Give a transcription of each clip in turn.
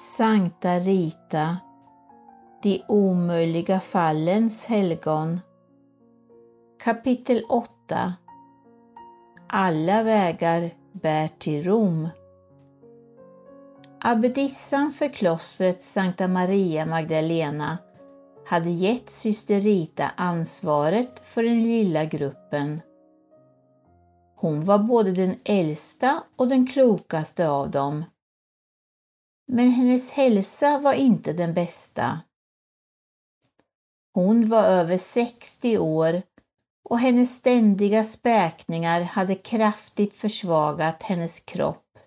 Sankta Rita, de omöjliga fallens helgon. Kapitel 8 Alla vägar bär till Rom. Abbedissan för klostret Sankta Maria Magdalena hade gett syster Rita ansvaret för den lilla gruppen. Hon var både den äldsta och den klokaste av dem. Men hennes hälsa var inte den bästa. Hon var över 60 år och hennes ständiga späkningar hade kraftigt försvagat hennes kropp.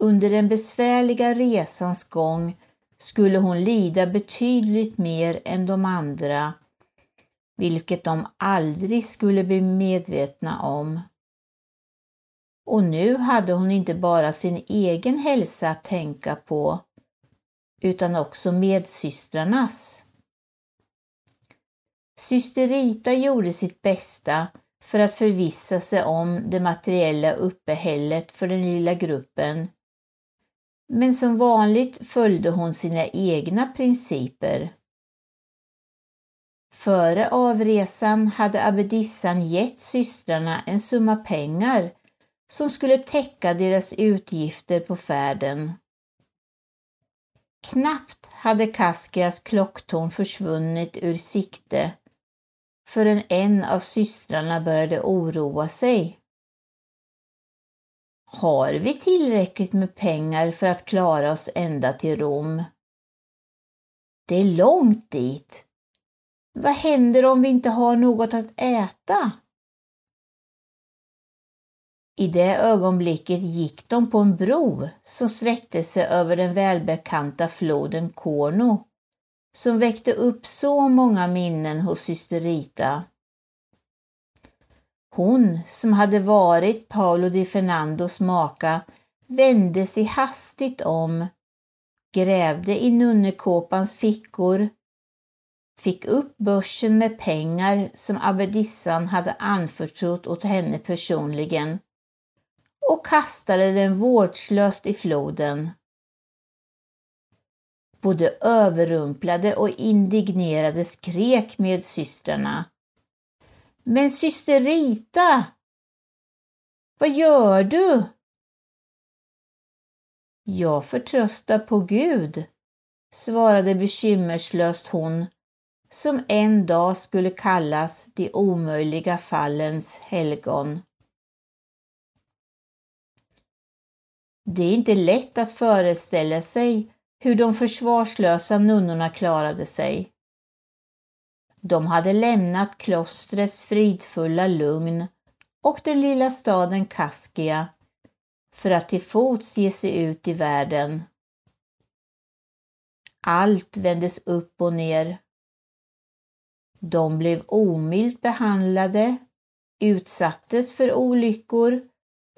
Under den besvärliga resans gång skulle hon lida betydligt mer än de andra, vilket de aldrig skulle bli medvetna om. Och nu hade hon inte bara sin egen hälsa att tänka på, utan också medsystrarnas. Syster Rita gjorde sitt bästa för att förvissa sig om det materiella uppehället för den lilla gruppen. Men som vanligt följde hon sina egna principer. Före avresan hade abbedissan gett systrarna en summa pengar som skulle täcka deras utgifter på färden. Knappt hade Kaskias klocktorn försvunnit ur sikte förrän en av systrarna började oroa sig. Har vi tillräckligt med pengar för att klara oss ända till Rom? Det är långt dit. Vad händer om vi inte har något att äta? I det ögonblicket gick de på en bro som sträckte sig över den välbekanta floden Korno, som väckte upp så många minnen hos syster Rita. Hon som hade varit Paolo di Fernandos maka vände sig hastigt om, grävde i nunnekåpans fickor, fick upp börsen med pengar som abbedissan hade anförtrott åt henne personligen och kastade den vårdslöst i floden. Både överrumplade och indignerade skrek med systrarna. Men syster Rita! Vad gör du? Jag förtröstar på Gud, svarade bekymmerslöst hon, som en dag skulle kallas de omöjliga fallens helgon. Det är inte lätt att föreställa sig hur de försvarslösa nunnorna klarade sig. De hade lämnat klostrets fridfulla lugn och den lilla staden Kaskia för att till fots ge sig ut i världen. Allt vändes upp och ner. De blev omilt behandlade, utsattes för olyckor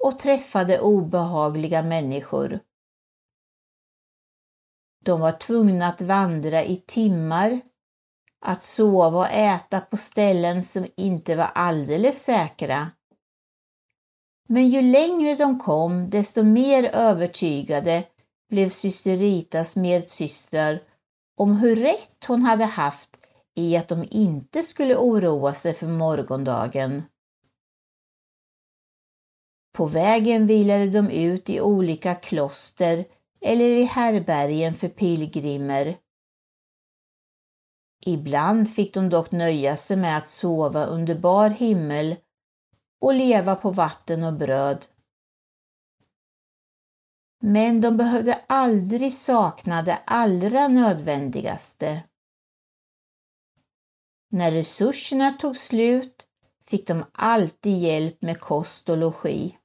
och träffade obehagliga människor. De var tvungna att vandra i timmar, att sova och äta på ställen som inte var alldeles säkra. Men ju längre de kom, desto mer övertygade blev syster Ritas medsystrar om hur rätt hon hade haft i att de inte skulle oroa sig för morgondagen. På vägen vilade de ut i olika kloster eller i härbergen för pilgrimer. Ibland fick de dock nöja sig med att sova under bar himmel och leva på vatten och bröd. Men de behövde aldrig sakna det allra nödvändigaste. När resurserna tog slut fick de alltid hjälp med kost och logi.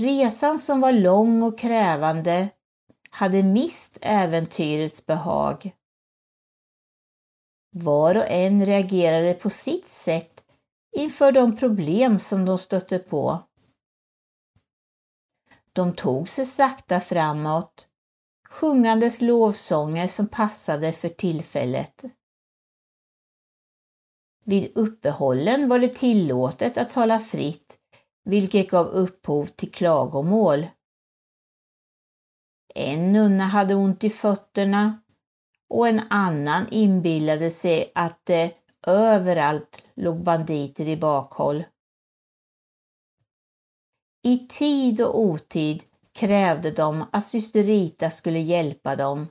Resan som var lång och krävande hade mist äventyrets behag. Var och en reagerade på sitt sätt inför de problem som de stötte på. De tog sig sakta framåt, sjungandes lovsånger som passade för tillfället. Vid uppehållen var det tillåtet att tala fritt vilket gav upphov till klagomål. En nunna hade ont i fötterna och en annan inbillade sig att det överallt låg banditer i bakhåll. I tid och otid krävde de att syster Rita skulle hjälpa dem,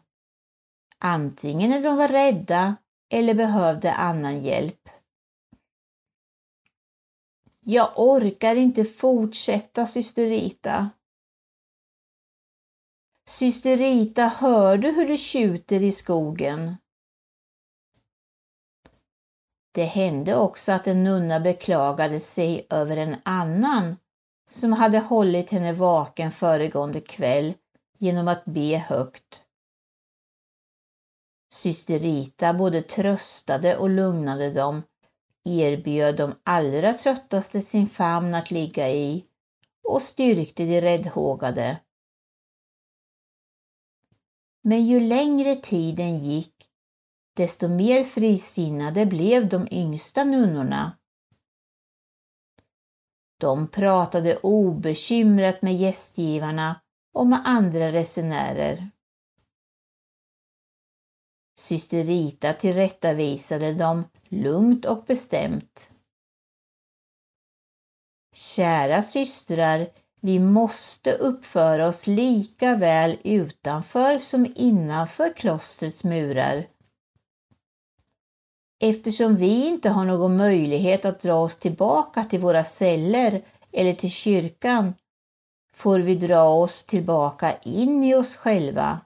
antingen när de var rädda eller behövde annan hjälp. Jag orkar inte fortsätta, syster Rita. Syster Rita, hör du hur det tjuter i skogen? Det hände också att en nunna beklagade sig över en annan som hade hållit henne vaken föregående kväll genom att be högt. Syster Rita både tröstade och lugnade dem, erbjöd de allra tröttaste sin famn att ligga i och styrkte de räddhågade. Men ju längre tiden gick, desto mer frisinnade blev de yngsta nunnorna. De pratade obekymrat med gästgivarna och med andra resenärer. Syster Rita tillrättavisade dem lugnt och bestämt. Kära systrar, vi måste uppföra oss lika väl utanför som innanför klostrets murar. Eftersom vi inte har någon möjlighet att dra oss tillbaka till våra celler eller till kyrkan får vi dra oss tillbaka in i oss själva.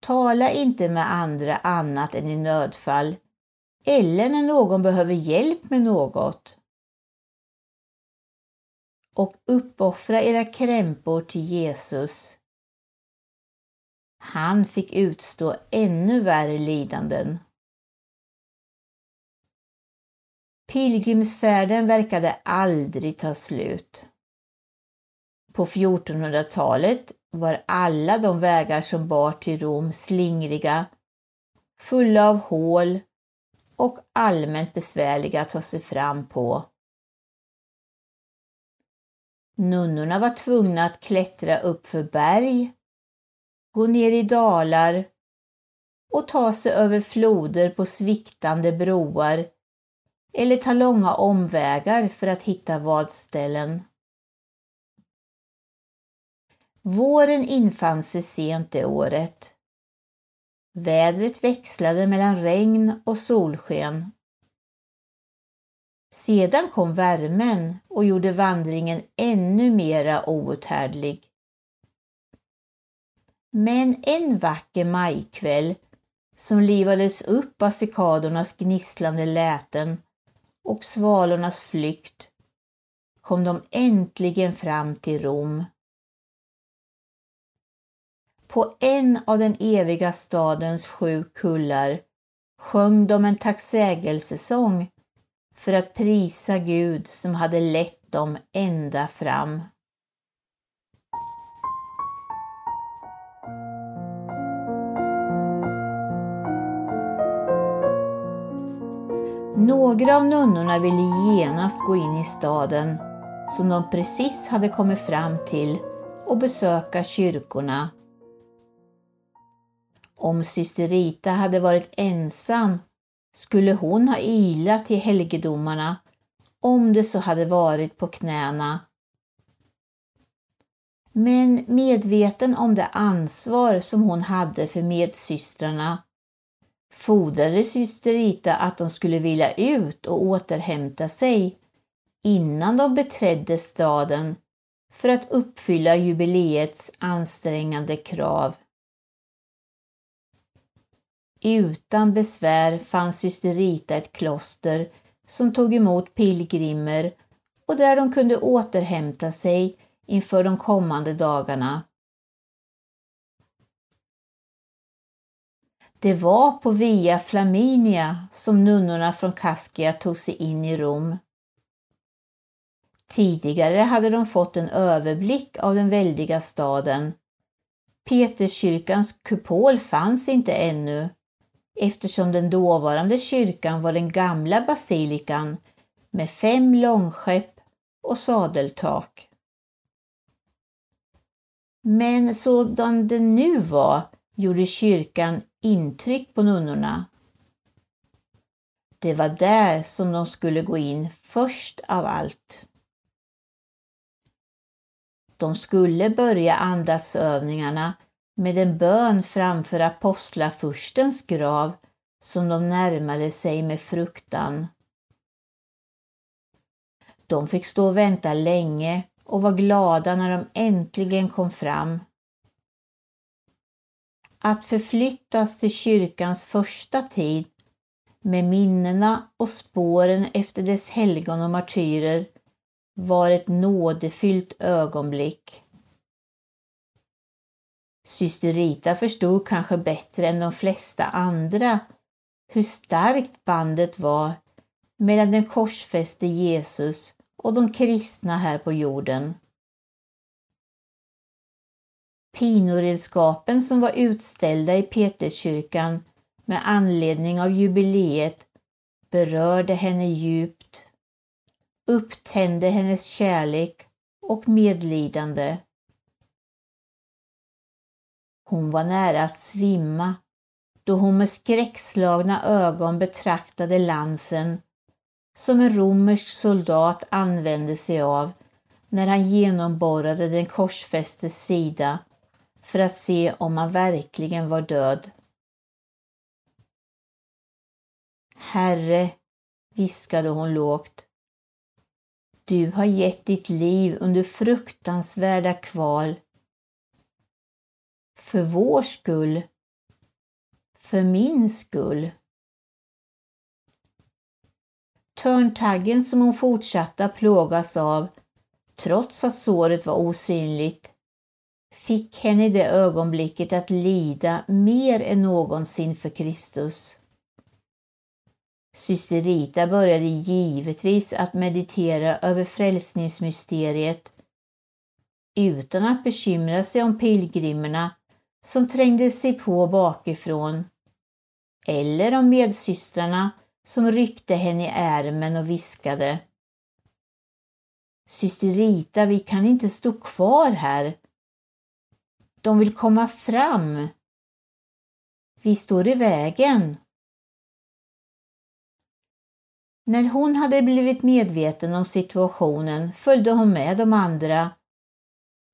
Tala inte med andra annat än i nödfall eller när någon behöver hjälp med något. Och uppoffra era krämpor till Jesus han fick utstå ännu värre lidanden. Pilgrimsfärden verkade aldrig ta slut. På 1400-talet var alla de vägar som bar till Rom slingriga, fulla av hål och allmänt besvärliga att ta sig fram på. Nunnorna var tvungna att klättra upp för berg gå ner i dalar och ta sig över floder på sviktande broar eller ta långa omvägar för att hitta vadställen. Våren infann sig sent det året. Vädret växlade mellan regn och solsken. Sedan kom värmen och gjorde vandringen ännu mera outhärdlig. Men en vacker majkväll som livades upp av cikadornas gnisslande läten och svalornas flykt kom de äntligen fram till Rom. På en av den eviga stadens sju kullar sjöng de en tacksägelsesång för att prisa Gud som hade lett dem ända fram. Några av nunnorna ville genast gå in i staden som de precis hade kommit fram till och besöka kyrkorna. Om syster Rita hade varit ensam skulle hon ha ilat till helgedomarna om det så hade varit på knäna. Men medveten om det ansvar som hon hade för medsystrarna fordrade syster Rita att de skulle vila ut och återhämta sig innan de beträdde staden för att uppfylla jubileets ansträngande krav. Utan besvär fann syster Rita ett kloster som tog emot pilgrimer och där de kunde återhämta sig inför de kommande dagarna. Det var på Via Flaminia som nunnorna från Kaskia tog sig in i Rom. Tidigare hade de fått en överblick av den väldiga staden. Peterskyrkans kupol fanns inte ännu eftersom den dåvarande kyrkan var den gamla basilikan med fem långskepp och sadeltak. Men sådan den nu var gjorde kyrkan intryck på nunnorna. Det var där som de skulle gå in först av allt. De skulle börja andaktsövningarna med en bön framför apostlafurstens grav som de närmade sig med fruktan. De fick stå och vänta länge och var glada när de äntligen kom fram. Att förflyttas till kyrkans första tid med minnena och spåren efter dess helgon och martyrer var ett nådefyllt ögonblick. Syster Rita förstod kanske bättre än de flesta andra hur starkt bandet var mellan den korsfäste Jesus och de kristna här på jorden. Pinoredskapen som var utställda i Peterskyrkan med anledning av jubileet berörde henne djupt, upptände hennes kärlek och medlidande. Hon var nära att svimma då hon med skräckslagna ögon betraktade lansen som en romersk soldat använde sig av när han genomborrade den korsfästes sida för att se om han verkligen var död. Herre, viskade hon lågt, du har gett ditt liv under fruktansvärda kval. För vår skull, för min skull. Törntaggen som hon fortsatte att plågas av, trots att såret var osynligt, fick henne i det ögonblicket att lida mer än någonsin för Kristus. Syster Rita började givetvis att meditera över frälsningsmysteriet utan att bekymra sig om pilgrimerna som trängde sig på bakifrån eller om medsystrarna som ryckte henne i ärmen och viskade. Syster Rita, vi kan inte stå kvar här. De vill komma fram. Vi står i vägen. När hon hade blivit medveten om situationen följde hon med de andra,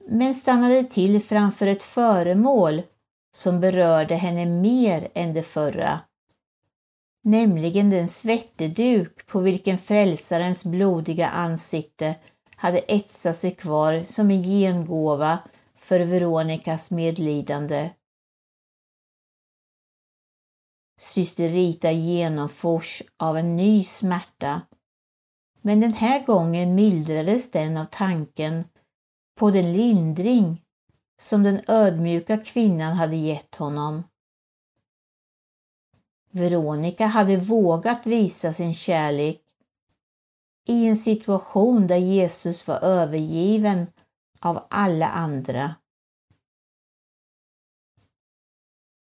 men stannade till framför ett föremål som berörde henne mer än det förra, nämligen den svetteduk på vilken frälsarens blodiga ansikte hade etsat sig kvar som en gengåva för Veronikas medlidande. Syster Rita genomfors av en ny smärta, men den här gången mildrades den av tanken på den lindring som den ödmjuka kvinnan hade gett honom. Veronica hade vågat visa sin kärlek i en situation där Jesus var övergiven av alla andra.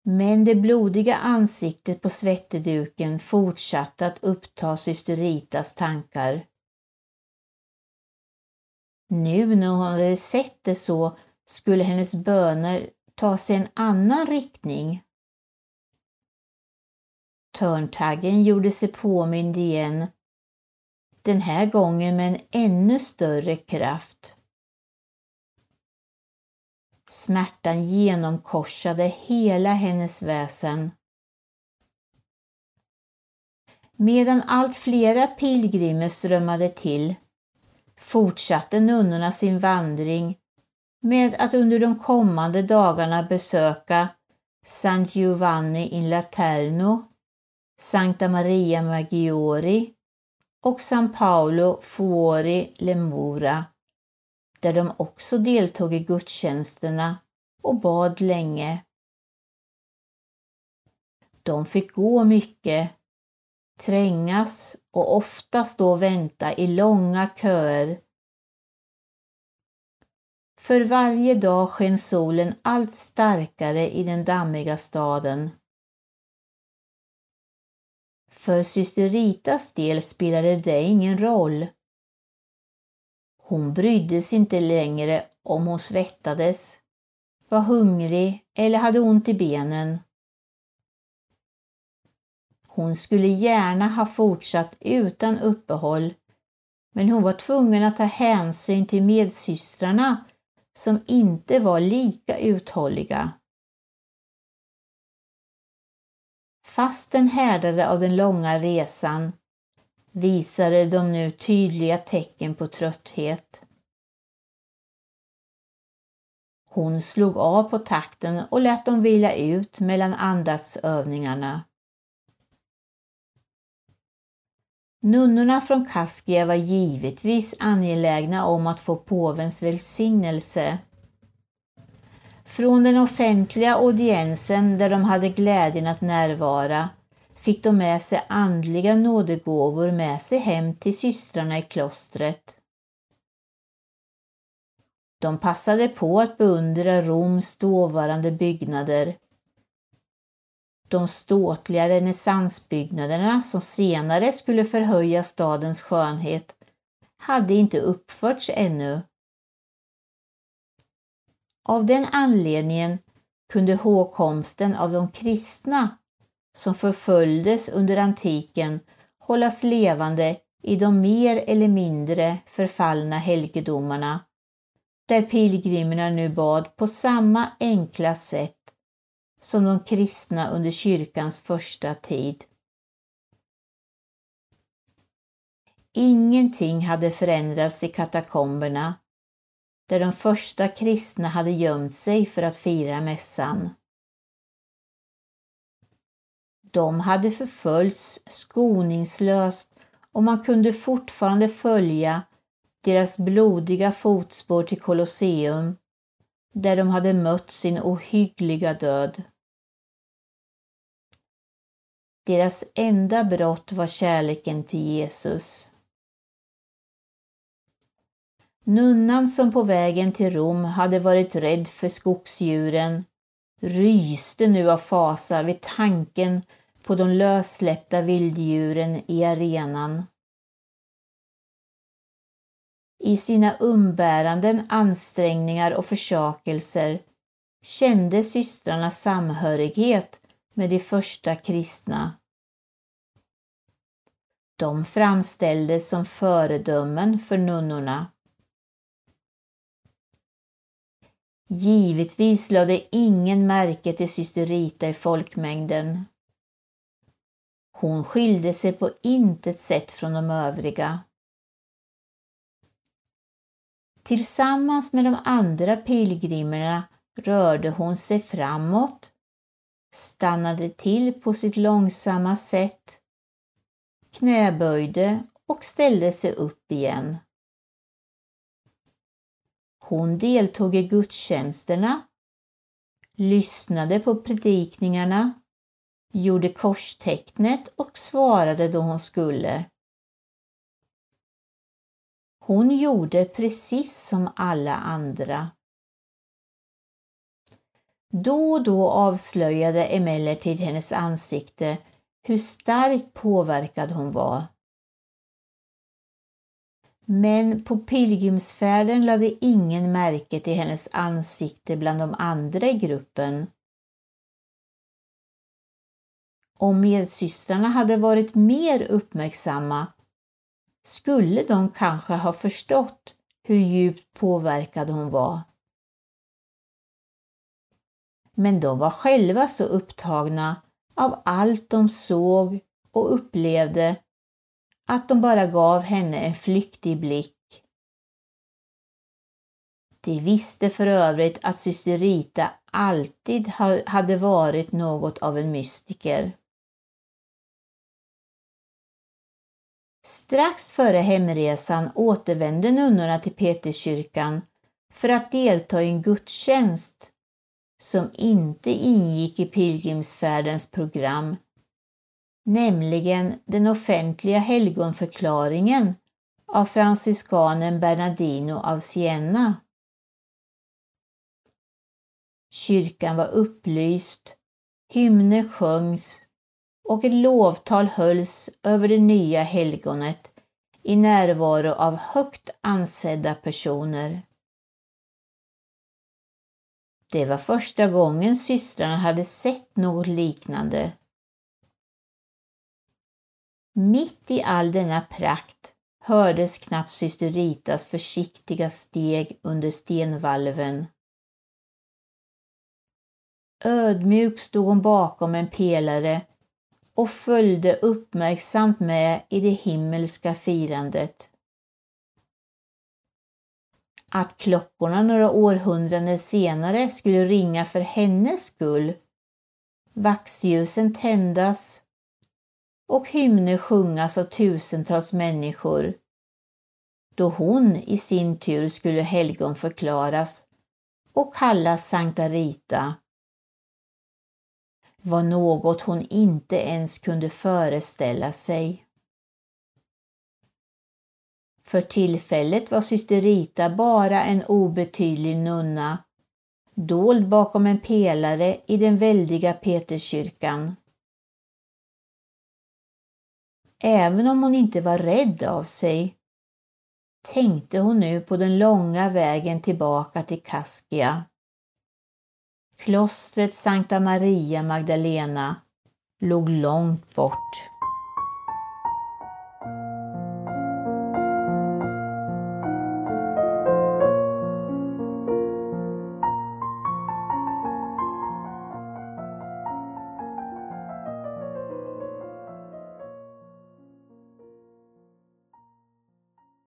Men det blodiga ansiktet på svetteduken fortsatte att uppta syster Ritas tankar. Nu när hon hade sett det så skulle hennes böner ta sig en annan riktning. Törntaggen gjorde sig påmind igen, den här gången med en ännu större kraft. Smärtan genomkorsade hela hennes väsen. Medan allt flera pilgrimer strömmade till fortsatte nunnorna sin vandring med att under de kommande dagarna besöka San Giovanni in Laterno, Sankta Maria Maggiore och San Paolo Fuori Lemura där de också deltog i gudstjänsterna och bad länge. De fick gå mycket, trängas och ofta stå och vänta i långa köer. För varje dag sken solen allt starkare i den dammiga staden. För syster Ritas del spelade det ingen roll hon brydde sig inte längre om hon svettades var hungrig eller hade ont i benen. Hon skulle gärna ha fortsatt utan uppehåll, men hon var tvungen att ta hänsyn till medsystrarna som inte var lika uthålliga. Fastän härdade av den långa resan visade de nu tydliga tecken på trötthet. Hon slog av på takten och lät dem vila ut mellan andaktsövningarna. Nunnorna från Kaskia var givetvis angelägna om att få påvens välsignelse. Från den offentliga audiensen där de hade glädjen att närvara fick de med sig andliga nådegåvor med sig hem till systrarna i klostret. De passade på att beundra Roms dåvarande byggnader. De ståtliga renässansbyggnaderna som senare skulle förhöja stadens skönhet hade inte uppförts ännu. Av den anledningen kunde hågkomsten av de kristna som förföljdes under antiken hållas levande i de mer eller mindre förfallna helgedomarna, där pilgrimerna nu bad på samma enkla sätt som de kristna under kyrkans första tid. Ingenting hade förändrats i katakomberna, där de första kristna hade gömt sig för att fira mässan. De hade förföljts skoningslöst och man kunde fortfarande följa deras blodiga fotspår till Colosseum, där de hade mött sin ohyggliga död. Deras enda brott var kärleken till Jesus. Nunnan som på vägen till Rom hade varit rädd för skogsdjuren ryste nu av fasa vid tanken på de lössläppta vilddjuren i arenan. I sina umbäranden, ansträngningar och försakelser kände systrarna samhörighet med de första kristna. De framställdes som föredömen för nunnorna. Givetvis lade ingen märke till syster Rita i folkmängden. Hon skilde sig på intet sätt från de övriga. Tillsammans med de andra pilgrimerna rörde hon sig framåt, stannade till på sitt långsamma sätt, knäböjde och ställde sig upp igen. Hon deltog i gudstjänsterna, lyssnade på predikningarna, gjorde korstecknet och svarade då hon skulle. Hon gjorde precis som alla andra. Då och då avslöjade emellertid hennes ansikte hur starkt påverkad hon var. Men på pilgrimsfärden lade ingen märke till hennes ansikte bland de andra i gruppen. Om medsystrarna hade varit mer uppmärksamma skulle de kanske ha förstått hur djupt påverkad hon var. Men de var själva så upptagna av allt de såg och upplevde att de bara gav henne en flyktig blick. De visste för övrigt att syster Rita alltid hade varit något av en mystiker. Strax före hemresan återvände nunnorna till Peterskyrkan för att delta i en gudstjänst som inte ingick i pilgrimsfärdens program, nämligen den offentliga helgonförklaringen av franciskanen Bernardino av Siena. Kyrkan var upplyst, hymner sjöngs och ett lovtal hölls över det nya helgonet i närvaro av högt ansedda personer. Det var första gången systrarna hade sett något liknande. Mitt i all denna prakt hördes knappt syster Ritas försiktiga steg under stenvalven. Ödmjuk stod hon bakom en pelare och följde uppmärksamt med i det himmelska firandet. Att klockorna några århundraden senare skulle ringa för hennes skull, vaxljusen tändas och hymner sjungas av tusentals människor, då hon i sin tur skulle helgonförklaras och kallas Sankta Rita, var något hon inte ens kunde föreställa sig. För tillfället var syster Rita bara en obetydlig nunna, dold bakom en pelare i den väldiga Peterskyrkan. Även om hon inte var rädd av sig tänkte hon nu på den långa vägen tillbaka till Kaskia. Klostret Sankta Maria Magdalena låg långt bort.